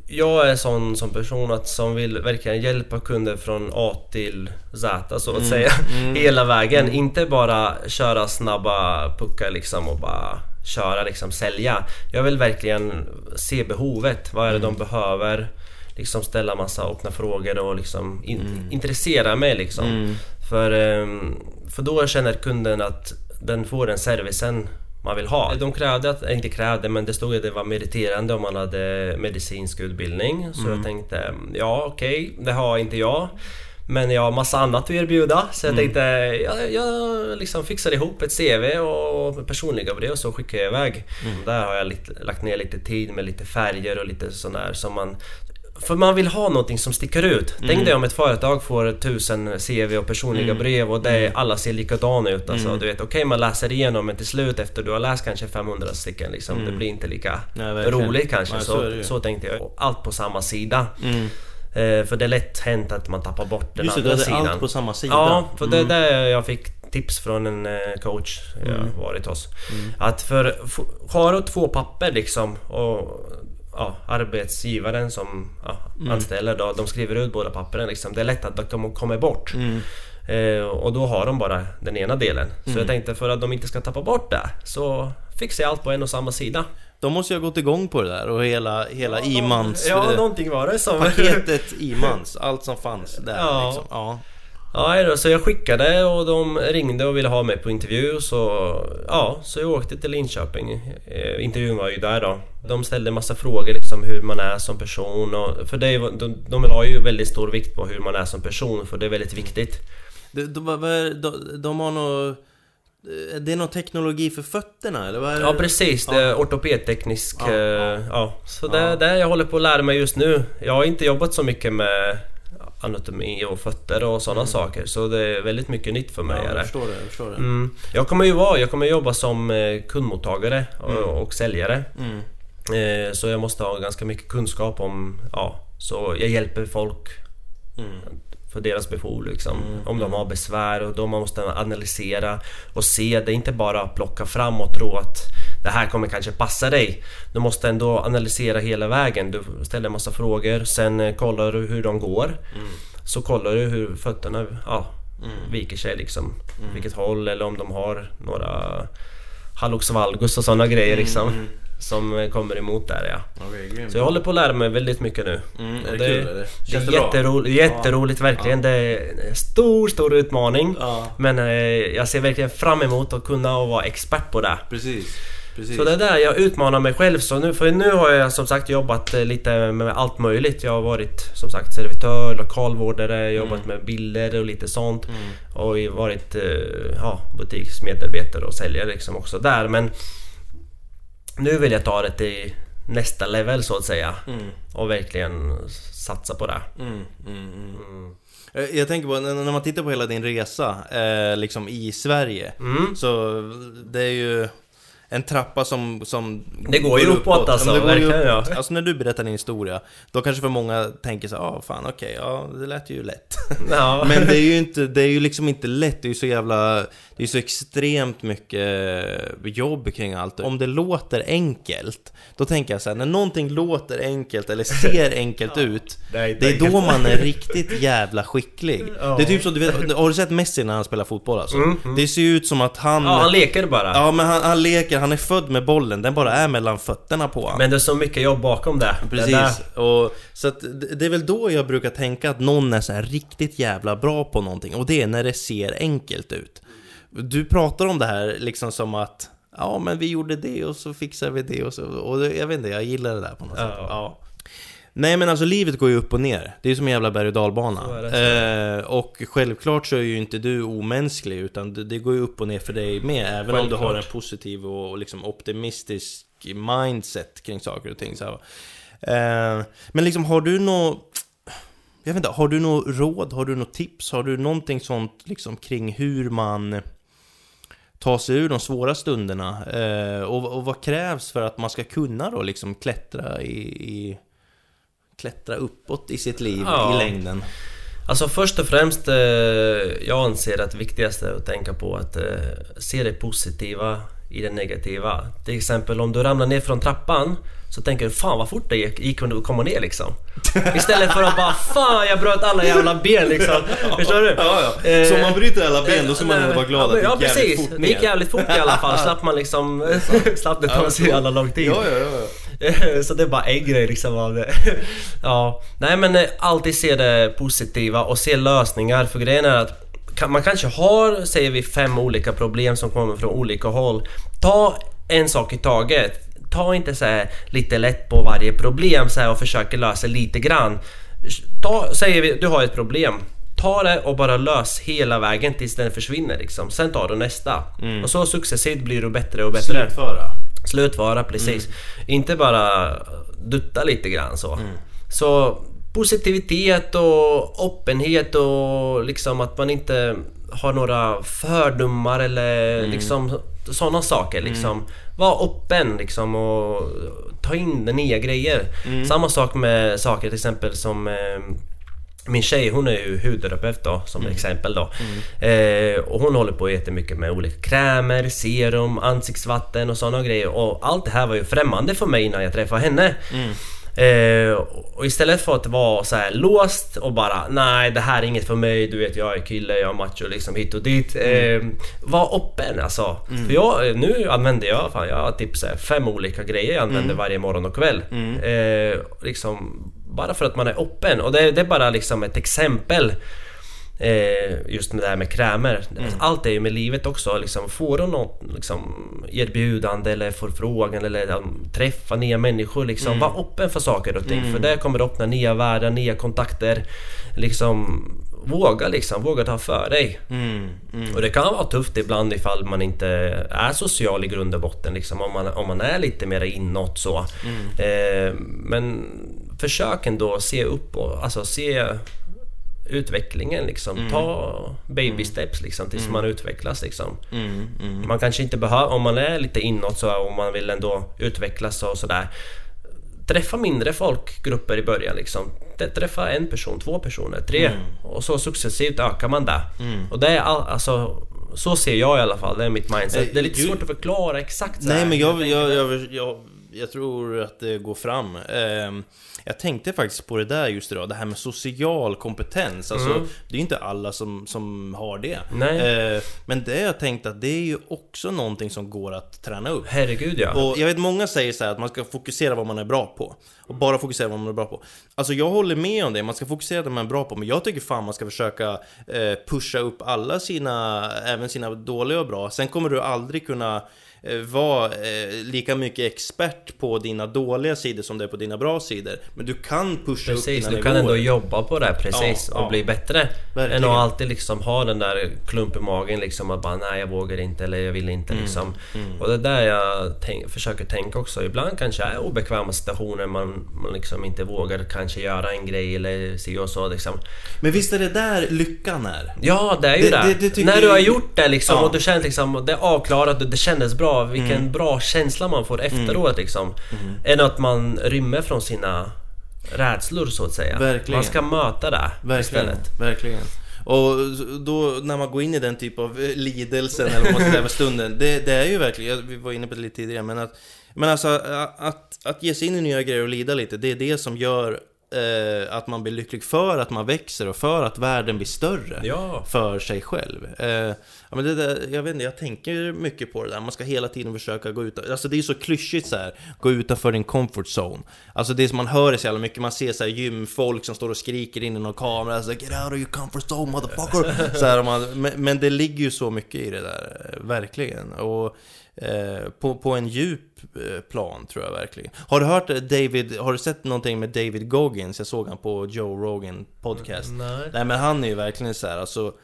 jag är sån som person att som vill verkligen hjälpa kunder från A till Z så att Mm. säga. Hela vägen. Inte bara köra snabba puckar liksom och bara köra liksom sälja. Jag vill verkligen se behovet. Vad är det Mm. de behöver? Liksom ställa massa öppna frågor och liksom in, Mm. intressera mig liksom. För, ehm, för då känner kunden att den får den servicen man vill ha. De krävde, att, inte krävde, men det stod att det var meriterande om man hade medicinsk utbildning. Så jag tänkte, ja okej, det har inte jag. Men jag har massa annat att erbjuda. Så jag tänkte, jag, jag liksom fixar ihop ett CV och personliga brev och så skickar jag iväg. Där har jag lite, lagt ner lite tid med lite färger och lite sån där som man för man vill ha någonting som sticker ut. Tänk dig om ett företag får tusen CV och personliga brev och det, alla ser likadana ut. Alltså, Du vet, okej man läser igenom men till slut efter du har läst kanske 500 stycken liksom, det blir inte lika Nej, roligt kanske. Nej, så så, det så, tänkte jag. Allt på samma sida. Mm. Eh, för det är lätt hänt att man tappar bort den Just det, andra hade sidan. allt på samma sida. Ja, för det är Mm. där jag fick tips från en eh, coach jag varit hos. Mm. Att för har du två papper liksom och ja, arbetsgivaren som ja, Mm. anställer då, de skriver ut båda pappren liksom. Det är lätt att de kommer bort. Mm. Eh, och då har de bara den ena delen. Så jag tänkte för att de inte ska tappa bort det så fixar jag allt på en och samma sida. De måste ju ha gått igång på det där och hela, hela Imans... Ja, någonting var det som... Paketet Imans, allt som fanns där Ja. liksom. Ja. Ja, så jag skickade och de ringde och ville ha mig på intervju så... Ja, så jag åkte till Linköping. Eh, intervjun var ju där då. De ställde massa frågor liksom hur man är som person och... För det, de, de la ju väldigt stor vikt på hur man är som person för det är väldigt viktigt. De, de, de, de har nog... Det är någon teknologi för fötterna eller vad är det? Ja precis, det är ortopedteknisk... Ja, Ja, ja. Så det Ja. är det jag håller på att lära mig just nu. Jag har inte jobbat så mycket med anatomi och fötter och sådana saker så det är väldigt mycket nytt för mig. Mm. Ja, jag förstår det, jag förstår det. Mm. Jag kommer ju vara, jag kommer jobba som eh, kundmottagare och, och säljare. Mm. Eh, Så jag måste ha ganska mycket kunskap om, ja, så jag hjälper folk Mm. för deras behov liksom. Om de har besvär och då man måste analysera och se. Det är inte bara att plocka fram och tro att det här kommer kanske passa dig. Du måste ändå analysera hela vägen. Du ställer en massa frågor, sen eh, kollar du hur de går. Så kollar du hur fötterna ja, viker sig liksom. Vilket håll eller om de har några hallux valgus och sådana grejer liksom. Som eh, kommer emot där ja. Grymt. Så jag håller på att lära mig väldigt mycket nu. Mm, är det kul, eller? Det är jätteroligt, jätteroligt verkligen. Det är en stor, stor utmaning. Ja. Men eh, jag ser verkligen fram emot att kunna vara expert på det. Precis. Precis. Så det är där jag utmanar mig själv. Så nu, för nu har jag som sagt jobbat eh, lite med allt möjligt. Jag har varit som sagt servitör, lokalvårdare, jobbat Mm. med bilder och lite sånt. Och varit eh, ja, butiksmedarbetare och säljare liksom också där. Men nu vill jag ta det till nästa level så att säga. Mm. Och verkligen satsa på det. Mm, mm, mm. Eh, Jag tänker på, när man tittar på hela din resa, eh, liksom i Sverige, Mm. så det är ju en trappa som... som Det går ju uppåt, alltså, Ja, verkligen, ja. uppåt. Alltså när du berättar din historia, då kanske för många tänker så ja ah, fan okej, ja det lät ju lätt. Ja. Men det är ju inte, det är ju liksom inte lätt, det är ju så jävla, det är så extremt mycket jobb kring allt. Om det låter enkelt, då tänker jag så här, när någonting låter enkelt eller ser enkelt ut, det är det är då man är riktigt jävla skicklig. Ja. Det är typ så, du vet, har du sett Messi när han spelar fotboll alltså? Mm, mm. Det ser ju ut som att han... Ja, han leker bara. Ja, men han, han leker, han är född med bollen, den bara är mellan fötterna på honom. Men det är så mycket jobb bakom det. Precis, och, så att det är väl då jag brukar tänka att någon är så riktigt jävla bra på någonting och det är när det ser enkelt ut. Du pratar om det här liksom som att ja men vi gjorde det och så fixar vi det och så, och jag vet inte, jag gillar det där på något Ja. sätt. Ja. Nej men alltså livet går ju upp och ner. Det är som en jävla berg och dalbana. Eh, och självklart så är ju inte du omänsklig utan det, det går ju upp och ner för dig med. Även om du har en Självklart. positiv och, och liksom optimistisk mindset kring saker och ting. Så. Eh, men liksom har du nå Jag vet inte, har du något råd? Har du något tips? Har du någonting sånt liksom kring hur man tar sig ur de svåra stunderna? Eh, och, och vad krävs för att man ska kunna då liksom klättra i, i klättra uppåt i sitt liv Ja. i längden? Alltså först och främst, eh, jag anser att det viktigaste är att tänka på att eh, se det positiva i det negativa. Till exempel om du ramlar ner från trappan så tänker du fan vad fort det gick, gick att komma ner liksom. Istället för att bara fan jag bröt alla jävla ben liksom. Förstår du? Ja, ja. Så om man bryter alla ben då ska man Eh, vara glad att det gick Ja jävligt precis, fort det gick ner. jävligt fort i alla fall. Slapp man liksom... slapp det ta så jävla lång tid. Ja, ja, ja. Så det är bara en grej liksom av det. Ja, nej men eh, alltid se det positiva och se lösningar för grejen är att man kanske har, säger vi, fem olika problem som kommer från olika håll. Ta en sak i taget. Ta inte så här lite lätt på varje problem så här och försöka lösa lite grann. Ta, säger vi, du har ett problem. Ta det och bara lös hela vägen tills den försvinner liksom. Sen tar du nästa. Och så successivt blir du bättre och bättre. Slutföra. Slutvara, precis. Inte bara dutta lite grann så. Så positivitet och öppenhet och liksom att man inte har några fördomar eller liksom sådana saker liksom. Var öppen liksom och ta in det nya grejer. Samma sak med saker till exempel som eh, min tjej hon är ju hudterapeut då som exempel då. Eh, och hon håller på jättemycket med olika krämer, serum, ansiktsvatten och sådana grejer. Och allt det här var ju främmande för mig innan jag träffade henne. Eh, och istället för att vara så här låst och bara Nej det här är inget för mig, du vet jag är kille, jag är macho liksom hit och dit. Eh, var öppen alltså. För jag, nu använder jag, fan jag har typ så här fem olika grejer jag använder varje morgon och kväll. Eh, liksom bara för att man är öppen och det, det är bara liksom ett exempel Eh, just med det här med krämer. Allt är ju med livet också. Liksom, får du något liksom, erbjudande eller förfrågan eller um, träffa nya människor. Liksom, Var öppen för saker och ting. För det kommer öppna nya världar, nya kontakter. Liksom, våga liksom, våga ta för dig. Mm, mm. Och det kan vara tufft ibland ifall man inte är social i grund och botten. Liksom, om, man, om man är lite mer inåt så. Eh, men försök ändå se upp och alltså se utvecklingen liksom. Ta baby steps liksom tills man utvecklas liksom. Mm, mm. Man kanske inte behöver, om man är lite inåt så och man vill ändå utvecklas och sådär. Träffa mindre folkgrupper i början liksom. Träffa en person, två personer, tre. Och så successivt ökar man det. Och det är all, alltså så ser jag i alla fall, det är mitt mindset. Eh, Det är lite svårt att förklara exakt så Nej här. men jag, jag, jag, jag, jag tror att det går fram. Ehm, jag tänkte faktiskt på det där just idag, det här med social kompetens. Alltså, Mm. det är ju inte alla som, som har det. Nej. Eh, men det jag tänkt att det är ju också någonting som går att träna upp. Herregud ja. Och jag vet många säger så här att man ska fokusera vad man är bra på. Och bara fokusera vad man är bra på. Alltså jag håller med om det, man ska fokusera det man är bra på. Men jag tycker fan man ska försöka eh, pusha upp alla sina, även sina dåliga och bra. Sen kommer du aldrig kunna vara eh, lika mycket expert på dina dåliga sidor som det är på dina bra sidor. Men du kan pusha upp Precis, dina du kan nivåer. ändå jobba på det precis Ja, och ja. bli bättre. Verkligen. Än att alltid liksom ha den där klump i magen liksom att bara nej jag vågar inte eller jag vill inte Mm, liksom. Och det är där jag tänk, försöker tänka också. Ibland kanske är obekväma situationer man, man liksom inte vågar kanske göra en grej eller si och så liksom. Men visst är det där lyckan är? Ja, det är ju Det- det. det- det När du har gjort det liksom Ja. och du känner liksom det är avklarat och det kändes bra. Vilken bra känsla man får efteråt liksom. Än att man rymmer från sina rädslor så att säga. Verkligen. Man ska möta det Verkligen, istället. verkligen. Och då när man går in i den typ av eh, lidelsen eller vad man ska säga stunden det, det är ju verkligen, vi var inne på det lite tidigare men att Men alltså att, att ge sig in i nya grejer och lida lite Det är det som gör eh, att man blir lycklig för att man växer och för att världen blir större Ja. För sig själv eh, Ja men det där, jag vet inte, jag tänker mycket på det där Man ska hela tiden försöka gå ut Alltså det är så klyschigt så här. Gå utanför din comfort zone Alltså det som man hör det så jävla mycket Man ser så här gymfolk som står och skriker in i någon kamera så här, Get out of your comfort zone motherfucker så här, man, men, men det ligger ju så mycket i det där eh, Verkligen och eh, på, på en djup eh, plan tror jag verkligen Har du hört eh, David, har du sett någonting med David Goggins? Jag såg han på Joe Rogan podcast Nej. Nej men han är ju verkligen så här, alltså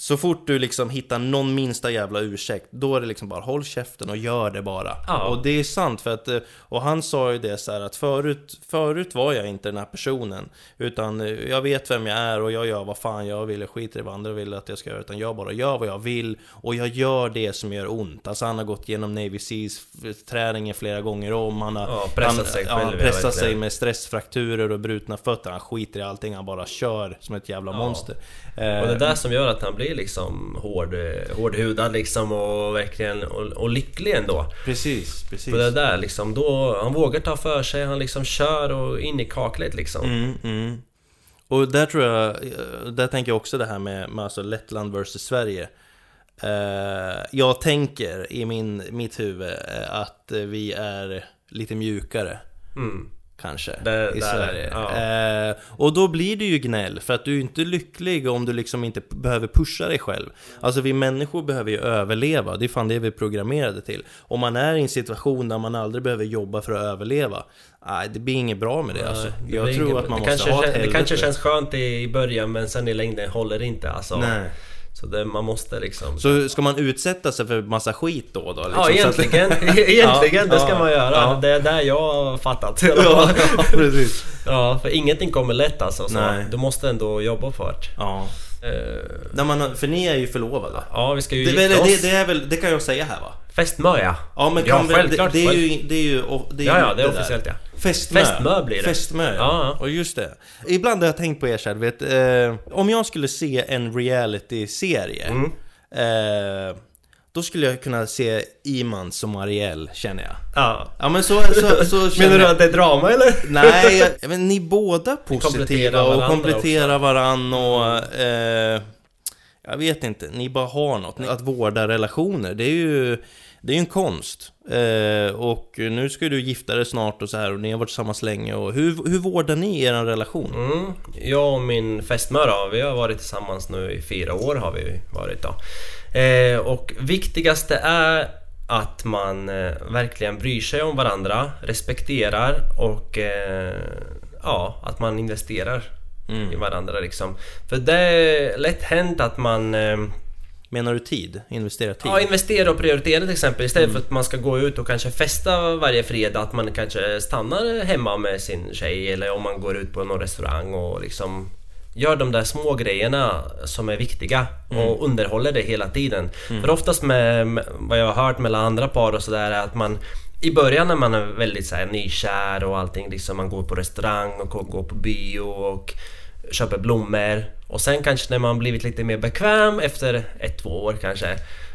Så fort du liksom hittar någon minsta jävla ursäkt Då är det liksom bara håll käften och gör det bara. Ja. Och det är sant för att eh, Och han sa ju det så här att förut Förut var jag inte den här personen. Utan eh, jag vet vem jag är och jag gör vad fan jag vill Jag skiter i vad andra vill att jag ska göra. Utan jag bara gör vad jag vill Och jag gör det som gör ont. Alltså han har gått igenom Navy Seals f- träningen flera gånger om. Han har Ja, pressat han, sig själv, ja, pressat sig med stressfrakturer och brutna fötter. Han skiter i allting, han bara kör som ett jävla monster Och det är det som gör att han blir bli liksom hård, hårdhudad liksom och verkligen och, och lycklig ändå. Precis, precis. På det där liksom, då, han vågar ta för sig, han liksom kör och in i kaklet liksom. Mm, mm. Och där tror jag, eh, där tänker jag också det här med, med alltså Lettland versus Sverige. Eh, jag tänker i min, mitt huvud eh, att eh, vi är lite mjukare. Mm. Kanske, Det- i Sverige. ja. Eh, och då blir det ju gnäll, för att du är inte lycklig om du liksom inte behöver pusha dig själv. Alltså vi människor behöver ju överleva, det är fan det vi är programmerade till. Om man är i en situation där man aldrig behöver jobba för att överleva, nej det blir inget bra med det alltså. Det Jag tror inget- att man måste ha ett Det kanske känns skönt i i början men sen i längden håller det inte alltså. Nej. Så det, man måste liksom... Så ska man utsätta sig för massa skit då? då liksom, Ja att- egentligen, egentligen det ska ja, man göra. ja. Det är där jag har fattat Ja, ja, precis. Ja, för ingenting kommer lätt alltså. Så Nej. du måste ändå jobba för det. Ja. Eh, När man, för ni är ju förlovade. Ja, vi ska ju Det, gifta oss. det, det är väl, det kan jag säga här va? Fästmö ja. Men Ja, självklart, det, det är ju, det är ju, det är Ja, ja, det är där. officiellt ja. Fästmö. Fästmö blir det. Fästmö, ja. Och just det. Ibland har jag tänkt på er du vet, eh, om jag skulle se en reality-serie Mm. eh, Då skulle jag kunna se Iman som Ariel, känner jag. ja. Ja men så, så, så känner Menar du att det är drama eller? Nej, jag- men ni båda positiva kompletterar och varandra kompletterar varann och... Eh, jag vet inte, ni bara har något. Att vårda relationer, det är ju... Det är ju en konst. Eh, och nu ska du gifta dig snart och så här och ni har varit tillsammans länge och hur, hur vårdar ni er relation? Mm. Jag och min fästmö då, vi har varit tillsammans nu i fyra år har vi varit då. Eh, och viktigaste är att man eh, verkligen bryr sig om varandra, respekterar och eh, ja, att man investerar i varandra liksom. För det är lätt hänt att man eh, Menar du tid? Investera tid? Ja, investera och prioritera till exempel. Istället för att man ska gå ut och kanske festa varje fredag, att man kanske stannar hemma med sin tjej eller om man går ut på någon restaurang och liksom gör de där små grejerna som är viktiga och underhåller det hela tiden. För oftast med, med vad jag har hört mellan andra par och sådär är att man i början när man är väldigt så här, nykär och allting, liksom man går på restaurang och går på bio och köper blommor och sen kanske när man blivit lite mer bekväm efter ett, två år kanske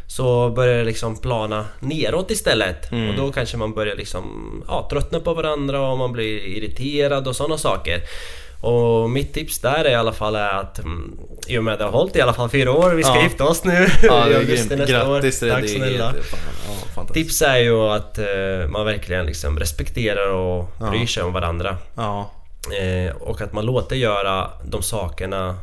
så börjar det liksom plana neråt istället och då kanske man börjar liksom ja, tröttna på varandra och man blir irriterad och sådana saker. Och mitt tips där är i alla fall är att mm, i och med att det har hållit i alla fall fyra år, vi ska Ja. gifta oss nu Ja, i augusti nästa år. Grattis det, Tack snälla. ja. Tips är ju att eh, man verkligen liksom respekterar och Ja. bryr sig om varandra. Ja, Eh, och att man låter göra de sakerna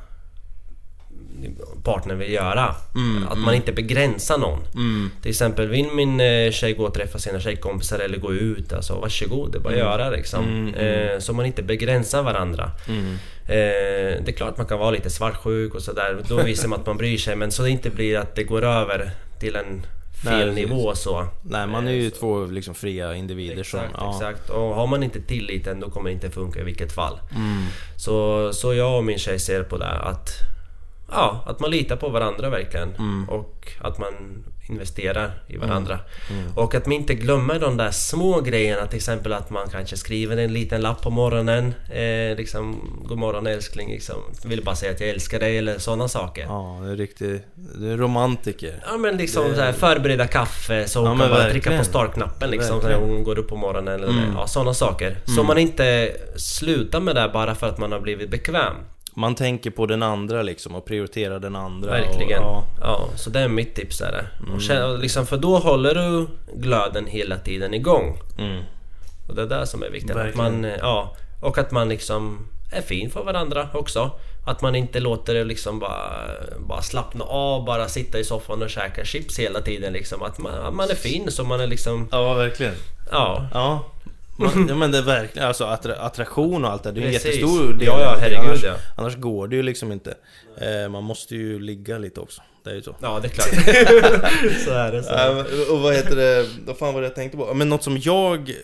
partnern vill göra. Mm, att man inte begränsar någon. mm, Till exempel vill min eh, tjej gå och träffa sina tjejkompisar eller gå ut, alltså varsågod, det är bara att göra liksom. Mm, mm. Eh, så man inte begränsar varandra. mm. Eh, det är klart man kan vara lite svartsjuk och sådär, då visar man att man bryr sig men så det inte blir att det går över till en fel Nej, nivå så. Nej, man är ju två liksom fria individer som... Exakt, ja. exakt. Och har man inte tilliten då kommer det inte funka i vilket fall. Mm. Så, så jag och min tjej ser på det att Ja, att man litar på varandra verkligen Mm. och att man investerar i varandra. Och att man inte glömmer de där små grejerna, till exempel att man kanske skriver en liten lapp på morgonen. Eh, liksom, God morgon älskling, liksom. Vill bara säga att jag älskar dig eller sådana saker. Ja. Ja, det är riktigt... Du är romantiker. men liksom Det- så här, förbereda kaffe så hon Ja, kan bara verkligen. trycka på startknappen liksom när hon går upp på morgonen eller Mm. ja, sådana saker. Så man inte slutar med det bara för att man har blivit bekväm. Man tänker på den andra liksom och prioriterar den andra. Verkligen. Och, Ja, så det är mitt tips är det. Och liksom, för då håller du glöden hela tiden igång. ja. Mm. Och det är det som är viktigt. Att man, eh, ja, och att man liksom är fin för varandra också. Att man inte låter det liksom bara, bara slappna av, bara sitta i soffan och käka chips hela tiden liksom. Att man, man är fin så man är liksom... ja, verkligen. Ja. Ja. Man, ja men det är verkligen, alltså attra, attraktion och allt det, det är en Precis. jättestor del Ja, ja, herregud, annars, ja. annars går det ju liksom inte. Eh, man måste ju ligga lite också. Det är ju så. Ja, det är klart. så är det. Så. är det. Och vad heter det, vad fan var det jag tänkte på? Men något som jag... eh,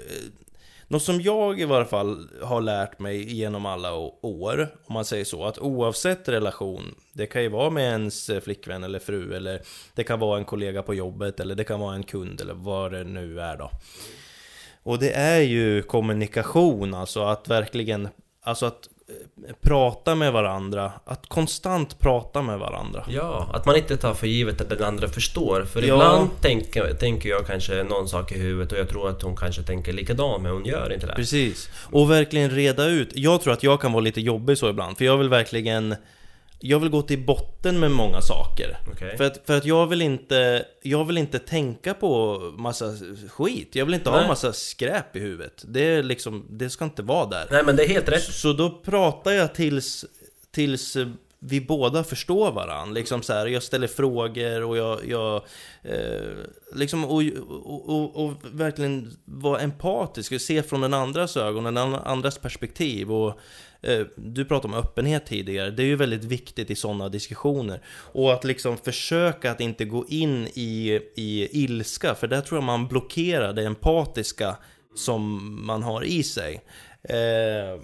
Något som jag i varje fall har lärt mig genom alla år, om man säger så, att oavsett relation, det kan ju vara med ens eh, flickvän eller fru, eller det kan vara en kollega på jobbet, eller det kan vara en kund, eller vad det nu är då. Och det är ju kommunikation, alltså att verkligen, alltså att eh, prata med varandra. Att konstant prata med varandra. Ja, att man inte tar för givet att den andra förstår. För Ja. ibland tänker, tänker jag kanske någon sak i huvudet och jag tror att hon kanske tänker likadant men hon gör inte det. Precis. Och verkligen reda ut. Jag tror att jag kan vara lite jobbig så ibland. För jag vill verkligen... Jag vill gå till botten med många saker. Okej. För, att, för att jag vill inte... Jag vill inte tänka på massa skit. Jag vill inte ha Nej. massa skräp i huvudet. Det är liksom... Det ska inte vara där. Nej men det är helt rätt. Så då pratar jag tills, tills vi båda förstår varandra. Liksom så här, jag ställer frågor och jag... jag eh, liksom, och, och, och, och verkligen vara empatisk och se från den andras ögon, den andras perspektiv. Och, du pratade om öppenhet tidigare. Det är ju väldigt viktigt i sådana diskussioner. Och att liksom försöka att inte gå in i, i ilska, för där tror jag man blockerar det empatiska som man har i sig. Eh,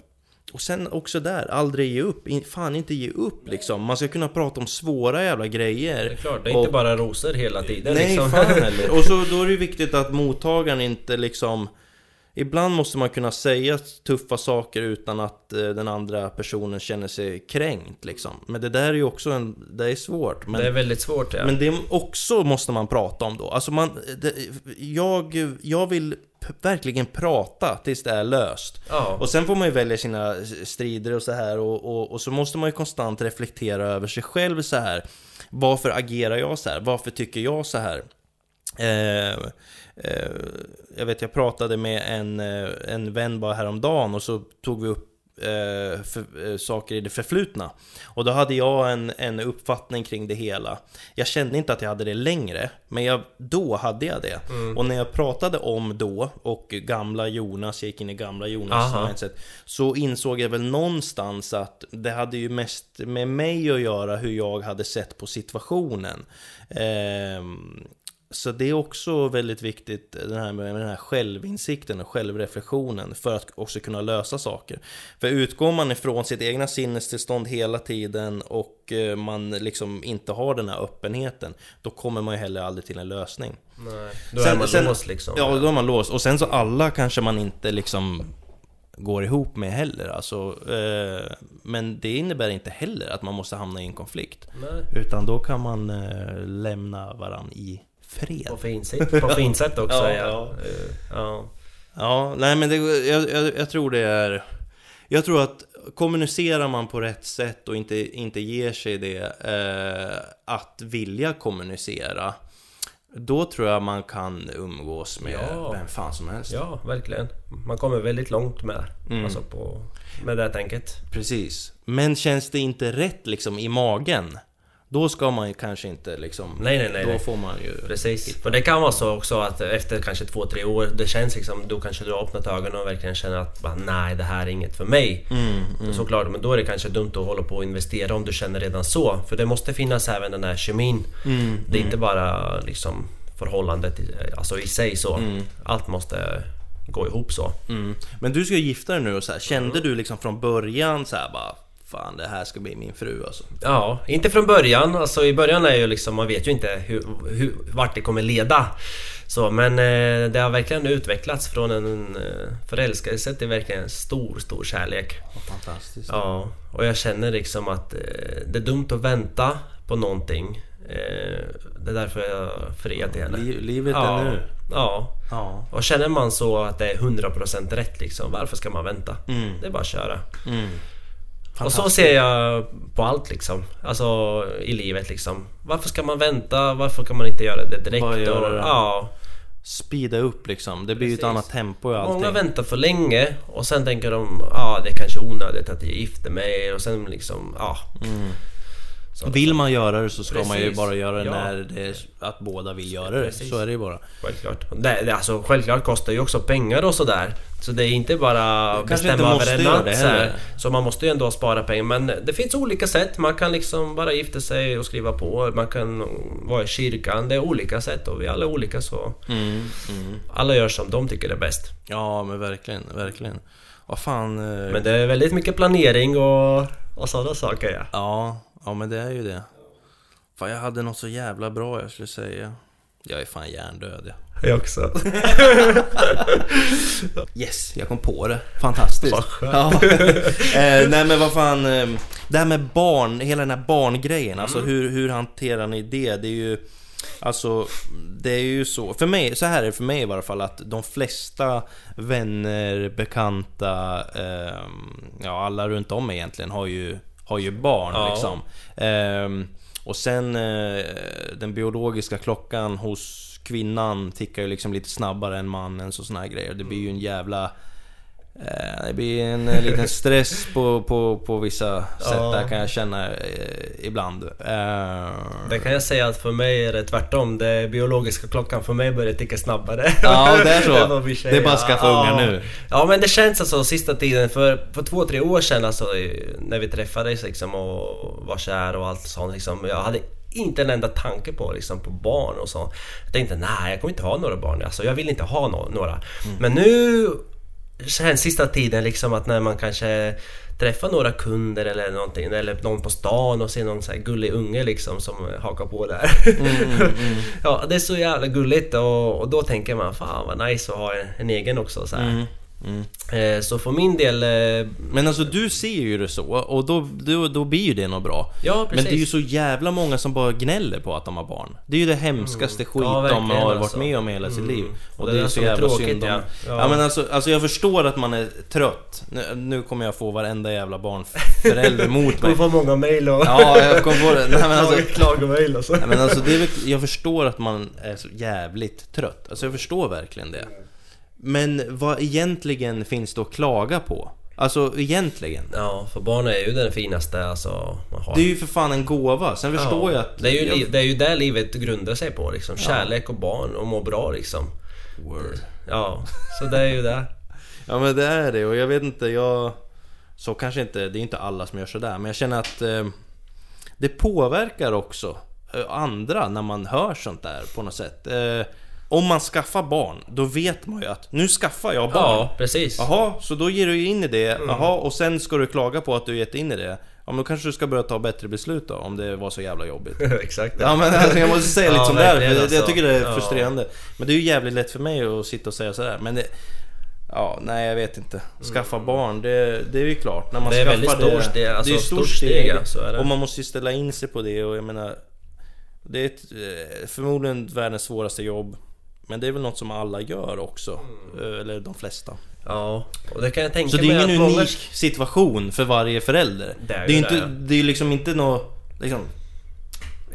och sen också där, aldrig ge upp. In- Fan inte ge upp liksom. Man ska kunna prata om svåra jävla grejer. Det är klart, det är Och- inte bara rosor hela tiden Nej, liksom. fan heller. Och så då är det ju viktigt att mottagaren inte liksom... Ibland måste man kunna säga tuffa saker utan att eh, den andra personen känner sig kränkt liksom. Men det där är ju också en... Det är svårt. Men... Det är väldigt svårt ja. Men det också måste man prata om då. Alltså man, det, jag, jag vill verkligen prata tills det är löst. Ja. Och sen får man ju välja sina strider och så här och, och, och så måste man ju konstant reflektera över sig själv så här. Varför agerar jag så här? Varför tycker jag så här? Eh, jag vet, jag pratade med en, eh, en vän bara häromdagen och så tog vi upp eh, för, eh, saker i det förflutna. Och då hade jag en, en uppfattning kring det hela. Jag kände inte att jag hade det längre, men jag, då hade jag det. Och när jag pratade om då och gamla Jonas, jag gick in i gamla Jonas mindset, så insåg jag väl någonstans att det hade ju mest med mig att göra hur jag hade sett på situationen. Ehm, så det är också väldigt viktigt det här med den här självinsikten och självreflektionen för att också kunna lösa saker. För utgår man ifrån sitt egna sinnestillstånd hela tiden och eh, man liksom inte har den här öppenheten, då kommer man ju heller aldrig till en lösning. Nej. Då är man låst liksom. Ja, då är man låst. Och sen så alla kanske man inte liksom går ihop med heller. Alltså, eh, men det innebär inte heller att man måste hamna i en konflikt. Nej. Utan då kan man eh, lämna varann i fred. På fint sätt, på fint sätt också Ja, ja. ja. Ja. Nej men det, jag, jag, jag tror det är... Jag tror att kommunicerar man på rätt sätt och inte, inte ger sig det eh, att vilja kommunicera då tror jag man kan umgås med Ja. vem fan som helst. Ja, verkligen. Man kommer väldigt långt med, Mm. alltså på, med det här tänket. Precis. Men känns det inte rätt liksom i magen Då ska man ju kanske inte liksom Nej, nej, nej, Då nej. får man ju Precis. För det kan vara så också att efter kanske två, tre år, det känns liksom, då kanske du har öppnat ögonen och verkligen känner att bara, nej, det här är inget för mig. mm, Såklart, men då är det kanske dumt att hålla på och investera om du känner redan så. För det måste finnas även den här kemin. mm, Det är inte bara liksom förhållandet alltså i sig så. Allt måste gå ihop så. mm. Men du ska gifta dig nu och så här. Kände du liksom från början så här bara Fan det här ska bli min fru alltså Ja, inte från början. Alltså i början är ju liksom, man vet ju inte hur, hur, vart det kommer leda. Så, men eh, det har verkligen utvecklats från en eh, förälskelse till verkligen en stor, stor kärlek. Fantastiskt Ja, och jag känner liksom att eh, det är dumt att vänta på någonting. Eh, det är därför jag friar till henne. Li- Livet ja, är nu Ja, Ja och känner man så att det är 100% rätt liksom, varför ska man vänta? mm. Det är bara att köra. Mm. Och så ser jag på allt liksom. Alltså i livet liksom. Varför ska man vänta? Varför kan man inte göra det direkt? Bara göra det. Ja. Speeda upp liksom Det blir ju ett annat tempo i allting Många väntar för länge och sen tänker de ja ah, det är kanske onödigt att jag gifter mig och sen liksom ja. mm. Vill man göra det så ska man ju Precis. bara göra det Ja. när det är, att båda vill göra det. Precis. Så är det ju bara. Självklart. Det, det, alltså, självklart kostar ju också pengar och sådär. Så det är inte bara Kanske bestämma över en natt så, så man måste ju ändå spara pengar. Men det finns olika sätt. Man kan liksom bara gifta sig och skriva på. Man kan vara i kyrkan. Det är olika sätt och vi alla är olika så Mm, mm. alla gör som de tycker är bäst. Ja men verkligen, verkligen. Vad fan... eh, Men det är väldigt mycket planering och, och sådana saker ja. Ja, ja men det är ju det. Fan jag hade något så jävla bra jag skulle säga. Jag är fan hjärndöd ja. Jag också. Yes, jag kom på det. Fantastiskt. Ja. eh, nej men vad fan. Eh, det här med barn, hela den här barngrejen. Alltså Mm. hur, hur hanterar ni det? Det är ju... Alltså, det är ju så. För mig, så här är det för mig i varje fall att de flesta vänner, bekanta, ehm, ja alla runt om egentligen har ju, har ju barn Ja. liksom. Ehm, och sen eh, den biologiska klockan hos kvinnan tickar ju liksom lite snabbare än mannens och såna här grejer. Det blir ju en jävla... Eh, det blir en eh, liten stress på, på, på vissa sätt Ja. där kan jag känna eh, ibland. Det kan jag säga att för mig är det tvärtom. Det biologiska klockan för mig börjar ticka snabbare. Ja, det är så. Det är bara att skaffa Ja. nu. Ja men det känns alltså sista tiden, för, för två, tre år sedan alltså när vi träffades liksom och var kär och allt sånt liksom. Jag hade inte en enda tanke på, liksom, på barn och så. Jag tänkte nej, jag kommer inte ha några barn. Alltså, jag vill inte ha no några. Mm. Men nu känns sista tiden liksom att när man kanske träffar några kunder eller någonting eller någon på stan och ser någon så här gullig unge liksom som hakar på där. Mm, ja, det är så jävla gulligt och, och då tänker man fan vad nice att ha en, en egen också så här. Mm. Eh, Så för min del... eh, Men alltså du ser ju det så och då, då, då blir ju det nog bra. Ja, Men precis. det är ju så jävla många som bara gnäller på att de har barn. Det är ju det hemskaste skit Mm. Ja, de har varit alltså. med om hela sitt Mm. liv. Och Och det det, är är så jävla tråkigt, synd om... ja. Ja. Ja. men alltså, alltså jag förstår att man är trött. Nu, nu kommer jag få varenda jävla barnförälder mot Du mig. får många mail och... Ja, jag kom på det. Nej, men alltså, Klagomail och så. Nej, men alltså, det är jag förstår att man är så jävligt trött. Alltså jag förstår verkligen det. Men vad egentligen finns det att klaga på? Alltså egentligen. Ja, för barn är ju den finaste alltså man har. Det är ju för fan en gåva. Sen förstår jag att... det, är ju, jag, det är ju där livet grundar sig på liksom. Kärlek och barn och må bra liksom. Word. Ja, så det är ju det. Ja men det är det och jag vet inte, jag... Så kanske inte, det är inte alla som gör sådär men jag känner att eh, Det påverkar också eh, andra när man hör sånt där på något sätt eh, Om man skaffar barn, då vet man ju att nu skaffar jag barn Ja, precis. Jaha, så då ger du ju in i det, Mm. jaha och sen ska du klaga på att du gett in i det Ja men då kanske du ska börja ta bättre beslut då, om det var så jävla jobbigt Exakt. Ja men alltså, jag måste säga Ja, lite som det är, för verkligen, jag, alltså. tycker det är Ja. frustrerande Men det är ju jävligt lätt för mig att sitta och säga sådär Men det, Ja, nej jag vet inte Skaffa barn, det, det är ju klart när man Mm. Det är väldigt stort steg, alltså, det är ett stort steg, steg, ja, så är det. Och man måste ju ställa in sig på det och jag menar Det är ett, eh, förmodligen världens svåraste jobb Men det är väl något som alla gör också Mm. eh, Eller de flesta Ja, och det kan jag tänka Så det är mig ingen unik många... situation för varje förälder Det är Det är ju inte, det. det är liksom inte något liksom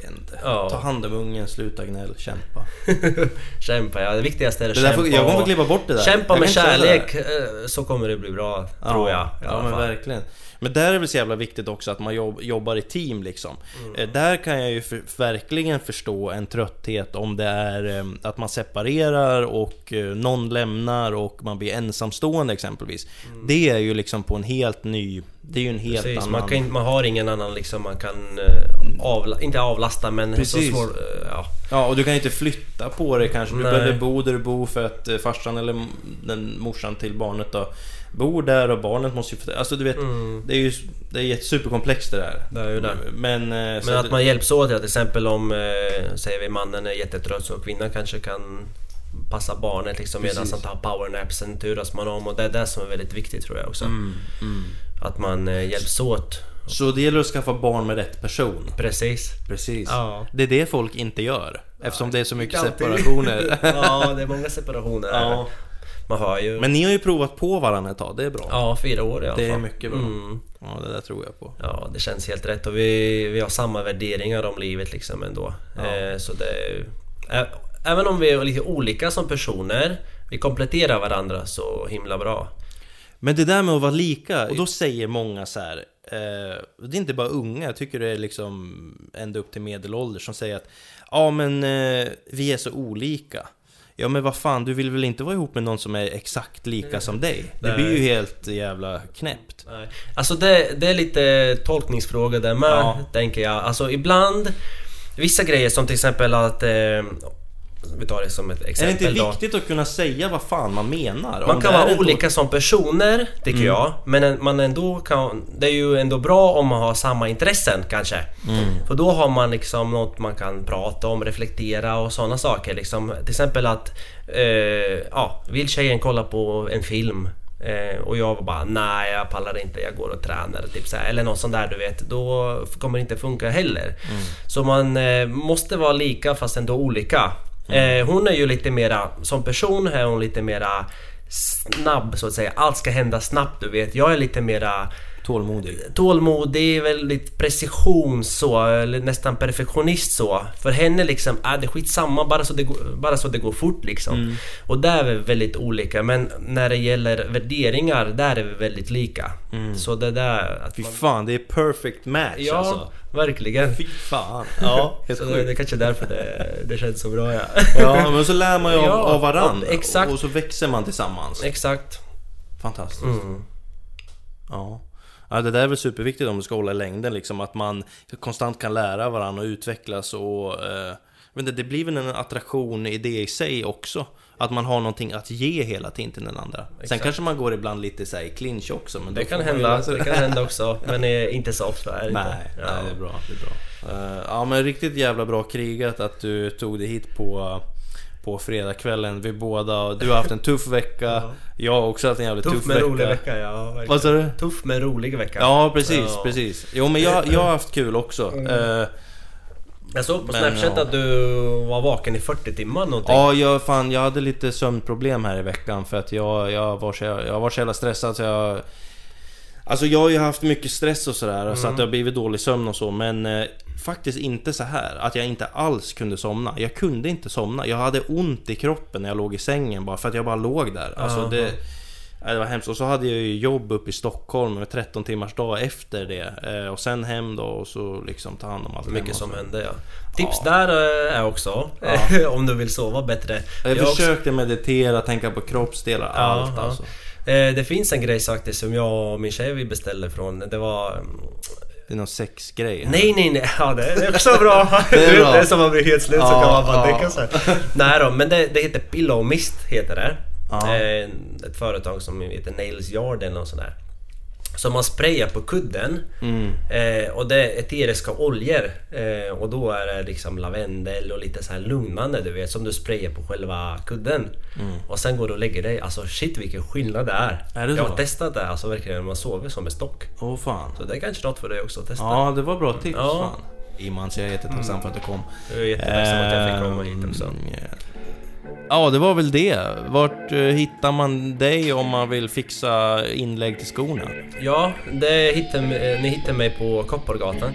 inte. Ja. Ta hand om ungen, sluta gnäll, kämpa. Kämpa, ja. Det viktigaste är att kämpa. får, jag kommer få klippa bort det där. Kämpa Jag med kärlek eh, så kommer det bli bra, tror jag. Ja, men verkligen. Men där är det väl så jävla viktigt också att man jobb, jobbar i team liksom. Mm. Eh, Där kan jag ju för, verkligen förstå en trötthet om det är eh, att man separerar och eh, någon lämnar och man blir ensamstående exempelvis. Det är ju liksom på en helt ny... Det är ju en helt Mm. Precis, annan... man, kan, man har ingen annan liksom man kan avla, inte avlasta men Precis. så svår, ja. Ja, och du kan inte flytta på det kanske. Du Nej. behöver bo där du bor för att farsan eller den morsan till barnet då bor där och barnet måste ju... Alltså du vet, Mm. det är ju det är superkomplext det där. Det är ju det. Men... eh, Men att man hjälps åt, till exempel om, eh, säger vi mannen är jättetrött så kvinnan kanske kan passa barnet liksom medan han tar powernapsen turas man om och det är det som är väldigt viktigt tror jag också. Mm, mm. Att man eh, hjälps åt. Så det gäller att skaffa barn med rätt person. Precis. Precis. Ja. Det är det folk inte gör. Eftersom det är så mycket separationer. ja, det är många separationer. ja. Man hör ju... Men ni har ju provat på varandra ett tag, det är bra. Ja, fyra år i alla fall. Det är mycket bra. Mm. Ja, det där tror jag på. Ja, det känns helt rätt och vi, vi har samma värderingar om livet liksom ändå. Ja. Eh, så det... Ä, även om vi är lite olika som personer, vi kompletterar varandra så himla bra. Men det där med att vara lika, och då säger många så här. Eh, det är inte bara unga, jag tycker det är liksom ända upp till medelålder som säger att Ja men eh, vi är så olika. Ja men vad fan, du vill väl inte vara ihop med någon som är exakt lika som dig? Det blir ju helt jävla knäppt. Nej. Alltså det, det är lite tolkningsfråga där med, Ja. tänker jag. Alltså ibland, vissa grejer som till exempel att... Eh, vi tar det som ett Är det exempel inte då. viktigt att kunna säga vad fan man menar? Man kan vara olika som personer, tycker jag. Men en- man ändå kan... Det är ju ändå bra om man har samma intressen kanske. För då har man liksom något man kan prata om, reflektera och sådana saker. Liksom, till exempel att... Eh, ja, vill tjejen kolla på en film? Eh, och jag var bara nej jag pallar inte, jag går och tränar. Typ så här, eller något sånt där du vet. Då kommer det inte funka heller. Så man eh, måste vara lika fast ändå olika. Eh, hon är ju lite mera, som person är hon lite mera snabb så att säga. Allt ska hända snabbt du vet. Jag är lite mera Tålmodig. tålmodig, väldigt precision så, eller nästan perfektionist så. För henne liksom, är det skitsamma bara så det går, bara så det går fort liksom. Och där är vi väldigt olika. Men när det gäller värderingar, där är vi väldigt lika. Så det där... Att Fy man, fan, det är perfect match ja, alltså. verkligen. Fy fan. Ja, Så det, det är kanske är därför det, det känns så bra ja. Ja, men så lär man ju av, Ja, av varandra. ja, exakt. Och så växer man tillsammans. Exakt. Fantastiskt. Mm. Ja. Ja, det där är väl superviktigt om du ska hålla i längden liksom. Att man konstant kan lära varandra och utvecklas och... Eh, inte, det blir väl en attraktion i det i sig också. Att man har någonting att ge hela tiden till den andra. Sen Exakt. kanske man går ibland lite så i clinch också. Men Det kan hända, det kan hända också. Men inte så ofta är det Nej, inte. nej, det är bra. Det är bra. Eh, ja men riktigt jävla bra krigat att du tog dig hit på, på fredagskvällen. Vi båda, du har haft en tuff vecka. Jag har också haft en jävligt tuff, Tuff men vecka. rolig vecka, ja verkligen. Vad sa du? Tuff men rolig vecka. Ja precis, Ja. Mm. precis. Jo men jag, jag har haft kul också. Eh, Jag såg på Men, Snapchat ja. att du var vaken i 40 timmar någonting. ja, jag, fan, jag hade lite sömnproblem här i veckan för att jag, jag, var, så, jag var så jävla stressad så jag... Alltså jag har ju haft mycket stress och sådär så att det har blivit dålig sömn och så men eh, Faktiskt inte så här att jag inte alls kunde somna. Jag kunde inte somna. Jag hade ont i kroppen när jag låg i sängen bara för att jag bara låg där. Alltså det... Det var hemskt. Och så hade jag ju jobb uppe i Stockholm med 13 timmars dag efter det. Eh, och sen hem då och så liksom ta hand om allt Mycket som hände ja. Tips där eh, är också, om du vill sova bättre. Jag Jag också- försökte meditera, tänka på kroppsdelar, allt ja. alltså. Eh, Det finns en grej faktiskt som jag och min tjej vi beställde från. Det var... Det är någon sexgrej. Nej nej nej, ja det är också bra! Det är bra. det är som man blir helt slut så Ja, kan man bara ja. tänka så här. Nej då, men det, det heter Pillow Mist heter det. Ja. Eh, Ett företag som heter Nails Yard eller något sånt där. Så man sprayar på kudden Mm. eh, och det är eteriska oljor eh, och då är det liksom lavendel och lite så här lugnande du vet som du sprayar på själva kudden. Och sen går du och lägger dig. Alltså shit vilken skillnad det är. Mm. Är det jag så? har testat det alltså verkligen. Man sover som en stock. Åh fan. Så det är kanske något för dig också att testa. Ja, det var bra tips. Ja. Fan. Imans, jag är jättetacksam för att du kom. Jag är jättetacksam att jag fick komma hit också. Ehm, Ja, det var väl det. Vart eh, hittar man dig om man vill fixa inlägg till skorna? Ja, det hittar, eh, ni hittar mig på Koppargatan.